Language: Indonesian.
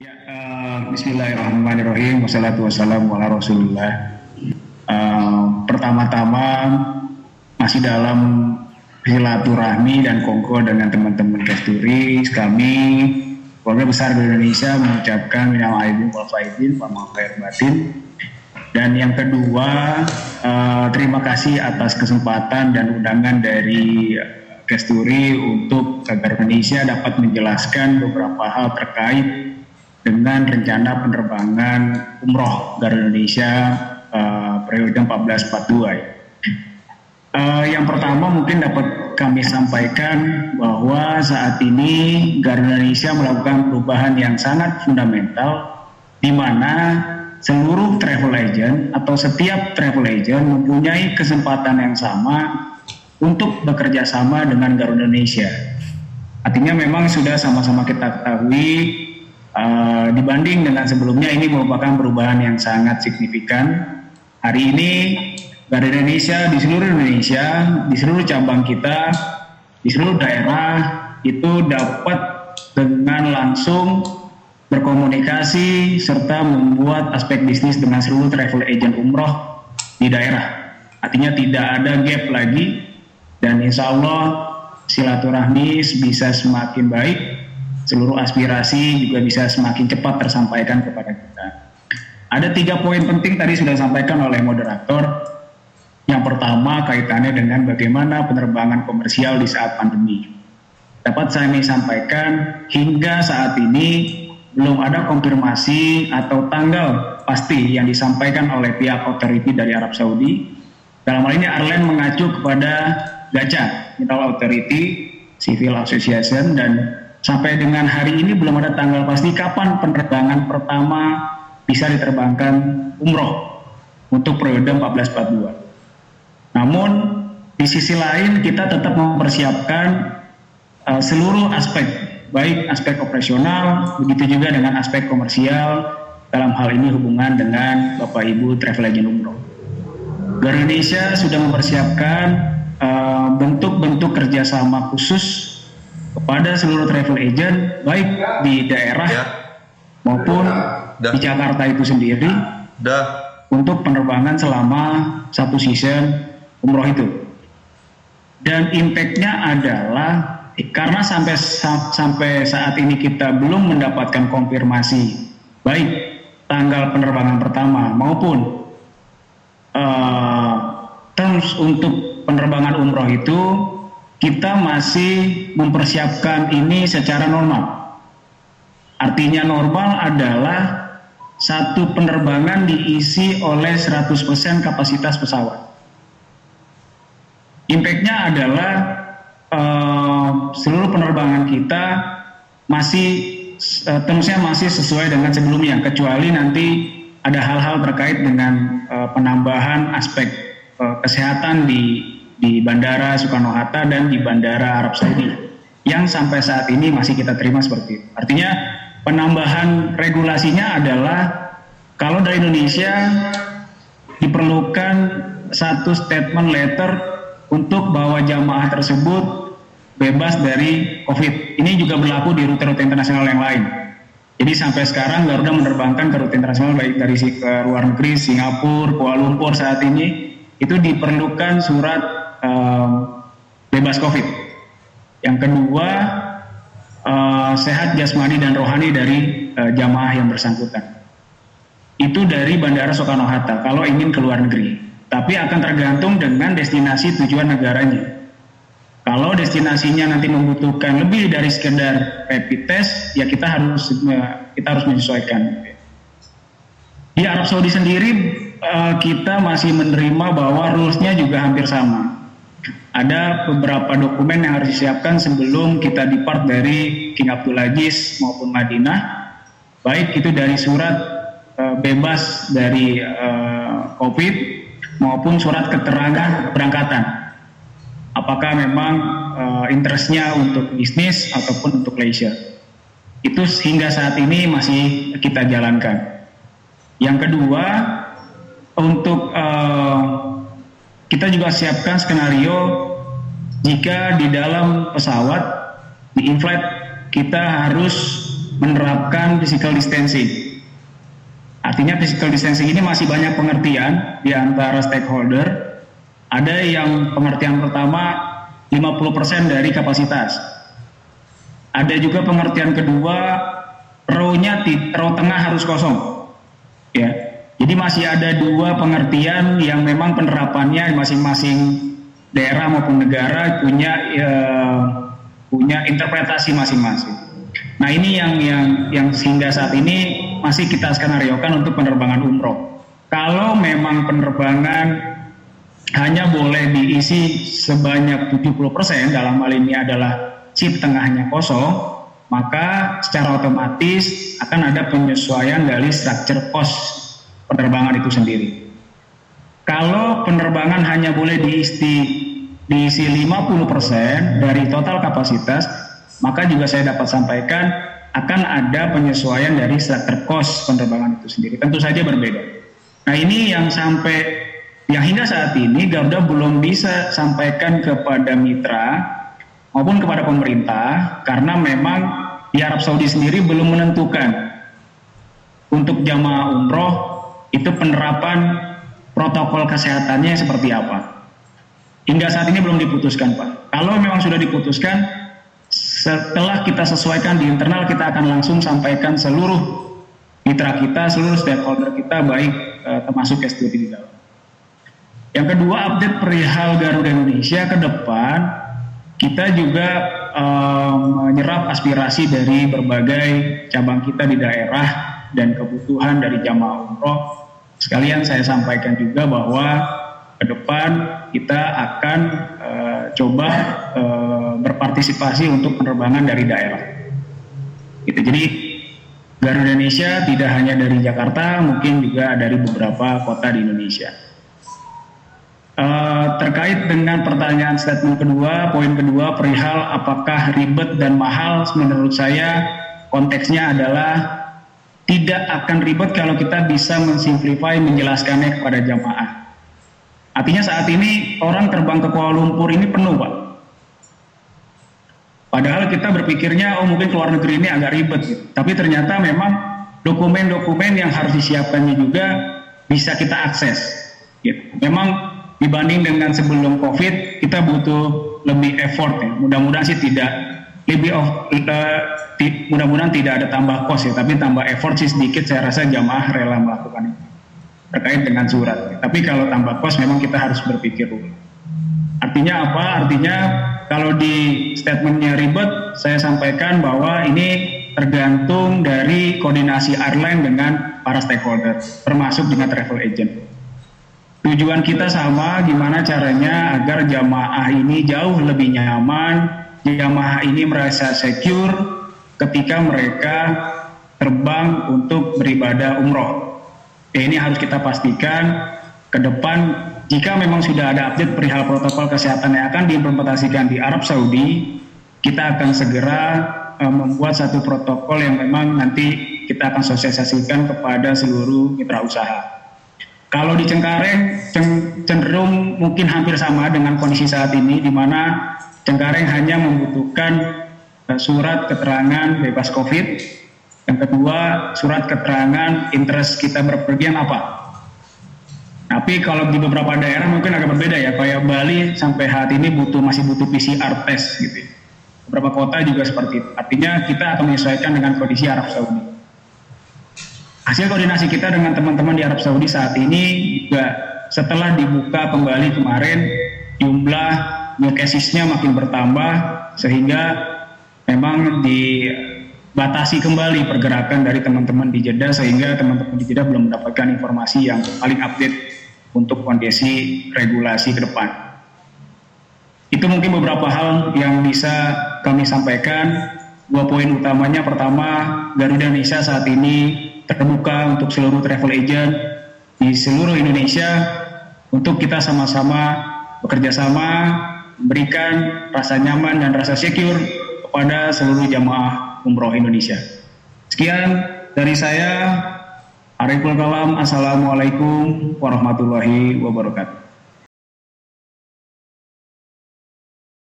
Ya, uh, Bismillahirrahmanirrahim. Wassalatu wassalamu ala Rasulullah. Uh, pertama-tama masih dalam silaturahmi dan kongko dengan teman-teman Kasturi, kami keluarga besar di Indonesia mengucapkan minal aidin wal faizin wa batin. Dan yang kedua, uh, terima kasih atas kesempatan dan undangan dari Kasturi untuk agar Indonesia dapat menjelaskan beberapa hal terkait dengan rencana penerbangan umroh Garuda Indonesia uh, periode 1442 ya. Uh, yang pertama mungkin dapat kami sampaikan bahwa saat ini Garuda Indonesia melakukan perubahan yang sangat fundamental di mana seluruh travel agent atau setiap travel agent mempunyai kesempatan yang sama untuk bekerja sama dengan Garuda Indonesia. Artinya memang sudah sama-sama kita ketahui Uh, dibanding dengan sebelumnya ini merupakan perubahan yang sangat signifikan. Hari ini Garuda Indonesia di seluruh Indonesia, di seluruh cabang kita, di seluruh daerah itu dapat dengan langsung berkomunikasi serta membuat aspek bisnis dengan seluruh travel agent umroh di daerah. Artinya tidak ada gap lagi dan insya Allah silaturahmi bisa semakin baik seluruh aspirasi juga bisa semakin cepat tersampaikan kepada kita. Ada tiga poin penting tadi sudah disampaikan oleh moderator. Yang pertama kaitannya dengan bagaimana penerbangan komersial di saat pandemi. Dapat saya sampaikan hingga saat ini belum ada konfirmasi atau tanggal pasti yang disampaikan oleh pihak otoriti dari Arab Saudi. Dalam hal ini Arlen mengacu kepada GACA, Internal Authority Civil Association dan Sampai dengan hari ini belum ada tanggal pasti kapan penerbangan pertama bisa diterbangkan umroh untuk periode 1442. Namun di sisi lain kita tetap mempersiapkan uh, seluruh aspek baik aspek operasional begitu juga dengan aspek komersial dalam hal ini hubungan dengan Bapak Ibu travel agent umroh. Garuda Indonesia sudah mempersiapkan uh, bentuk-bentuk kerjasama khusus kepada seluruh travel agent baik di daerah ya. maupun ya. di Jakarta itu sendiri Dah. untuk penerbangan selama satu season umroh itu dan impactnya adalah karena sampai sampai saat ini kita belum mendapatkan konfirmasi baik tanggal penerbangan pertama maupun uh, terms untuk penerbangan umroh itu kita masih mempersiapkan ini secara normal. Artinya normal adalah satu penerbangan diisi oleh 100% kapasitas pesawat. Impactnya adalah uh, seluruh penerbangan kita masih uh, tentunya masih sesuai dengan sebelumnya, kecuali nanti ada hal-hal terkait dengan uh, penambahan aspek uh, kesehatan di di Bandara Soekarno-Hatta dan di Bandara Arab Saudi yang sampai saat ini masih kita terima seperti itu. Artinya penambahan regulasinya adalah kalau dari Indonesia diperlukan satu statement letter untuk bahwa jamaah tersebut bebas dari COVID. Ini juga berlaku di rute-rute internasional yang lain. Jadi sampai sekarang Garuda menerbangkan ke rute internasional baik dari ke luar negeri, Singapura, Kuala Lumpur saat ini itu diperlukan surat um, bebas COVID. Yang kedua, uh, sehat jasmani dan rohani dari uh, jamaah yang bersangkutan. Itu dari Bandara Soekarno-Hatta kalau ingin ke luar negeri. Tapi akan tergantung dengan destinasi tujuan negaranya. Kalau destinasinya nanti membutuhkan lebih dari sekedar rapid test, ya kita harus kita harus menyesuaikan. Di Arab Saudi sendiri kita masih menerima bahwa rulesnya juga hampir sama ada beberapa dokumen yang harus disiapkan sebelum kita depart dari King Abdul Aziz maupun Madinah, baik itu dari surat uh, bebas dari uh, COVID maupun surat keterangan keberangkatan. Apakah memang uh, interestnya untuk bisnis ataupun untuk leisure? Itu hingga saat ini masih kita jalankan. Yang kedua, untuk uh, kita juga siapkan skenario jika di dalam pesawat di inflight kita harus menerapkan physical distancing. Artinya physical distancing ini masih banyak pengertian di antara stakeholder. Ada yang pengertian pertama 50% dari kapasitas. Ada juga pengertian kedua row-nya row tengah harus kosong. Ya. Jadi masih ada dua pengertian yang memang penerapannya masing-masing daerah maupun negara punya ya, punya interpretasi masing-masing. Nah ini yang yang yang sehingga saat ini masih kita skenariokan untuk penerbangan umroh. Kalau memang penerbangan hanya boleh diisi sebanyak 70% dalam hal ini adalah chip tengahnya kosong, maka secara otomatis akan ada penyesuaian dari structure cost penerbangan itu sendiri. Kalau penerbangan hanya boleh diisi diisi 50% dari total kapasitas, maka juga saya dapat sampaikan akan ada penyesuaian dari structure cost penerbangan itu sendiri. Tentu saja berbeda. Nah ini yang sampai yang hingga saat ini Garuda belum bisa sampaikan kepada mitra maupun kepada pemerintah karena memang di Arab Saudi sendiri belum menentukan untuk jamaah umroh itu penerapan protokol kesehatannya seperti apa. Hingga saat ini belum diputuskan Pak. Kalau memang sudah diputuskan, setelah kita sesuaikan di internal kita akan langsung sampaikan seluruh mitra kita, seluruh stakeholder kita baik eh, termasuk S2 di dalam. Yang kedua update perihal Garuda Indonesia ke depan kita juga eh, menyerap aspirasi dari berbagai cabang kita di daerah dan kebutuhan dari jamaah umroh. Sekalian saya sampaikan juga bahwa ke depan kita akan uh, coba uh, berpartisipasi untuk penerbangan dari daerah. Gitu. Jadi Garuda Indonesia tidak hanya dari Jakarta, mungkin juga dari beberapa kota di Indonesia. Uh, terkait dengan pertanyaan statement kedua, poin kedua perihal apakah ribet dan mahal, menurut saya konteksnya adalah tidak akan ribet kalau kita bisa mensimplify menjelaskannya kepada jamaah Artinya saat ini orang terbang ke Kuala Lumpur ini penuh Pak. Padahal kita berpikirnya oh mungkin keluar negeri ini agak ribet gitu. Tapi ternyata memang dokumen-dokumen yang harus disiapkannya juga bisa kita akses. Gitu. Memang dibanding dengan sebelum COVID kita butuh lebih effort ya. Mudah-mudahan sih tidak lebih of uh, mudah-mudahan tidak ada tambah kos ya, tapi tambah effort sih sedikit saya rasa jamaah rela melakukan itu terkait dengan surat. Tapi kalau tambah kos memang kita harus berpikir dulu. Artinya apa? Artinya kalau di statementnya ribet, saya sampaikan bahwa ini tergantung dari koordinasi airline dengan para stakeholder, termasuk dengan travel agent. Tujuan kita sama, gimana caranya agar jamaah ini jauh lebih nyaman, jamaah ini merasa secure ketika mereka terbang untuk beribadah umroh Ya, ini harus kita pastikan ke depan jika memang sudah ada update perihal protokol kesehatan yang akan diimplementasikan di Arab Saudi, kita akan segera uh, membuat satu protokol yang memang nanti kita akan sosialisasikan kepada seluruh mitra usaha. Kalau di Cengkareng cenderung mungkin hampir sama dengan kondisi saat ini di mana Cengkareng hanya membutuhkan uh, surat keterangan bebas COVID yang kedua, surat keterangan interest kita berpergian apa. Tapi kalau di beberapa daerah mungkin agak berbeda ya, kayak Bali sampai saat ini butuh masih butuh PCR test gitu. Ya. Beberapa kota juga seperti itu. Artinya kita akan menyesuaikan dengan kondisi Arab Saudi. Hasil koordinasi kita dengan teman-teman di Arab Saudi saat ini juga setelah dibuka kembali kemarin jumlah new makin bertambah sehingga memang di batasi kembali pergerakan dari teman-teman di Jeddah sehingga teman-teman di Jeddah belum mendapatkan informasi yang paling update untuk kondisi regulasi ke depan. Itu mungkin beberapa hal yang bisa kami sampaikan. Dua poin utamanya pertama, Garuda Indonesia saat ini terbuka untuk seluruh travel agent di seluruh Indonesia untuk kita sama-sama bekerja sama memberikan rasa nyaman dan rasa secure kepada seluruh jamaah umroh Indonesia. Sekian dari saya, Ariful Kalam, Assalamualaikum warahmatullahi wabarakatuh.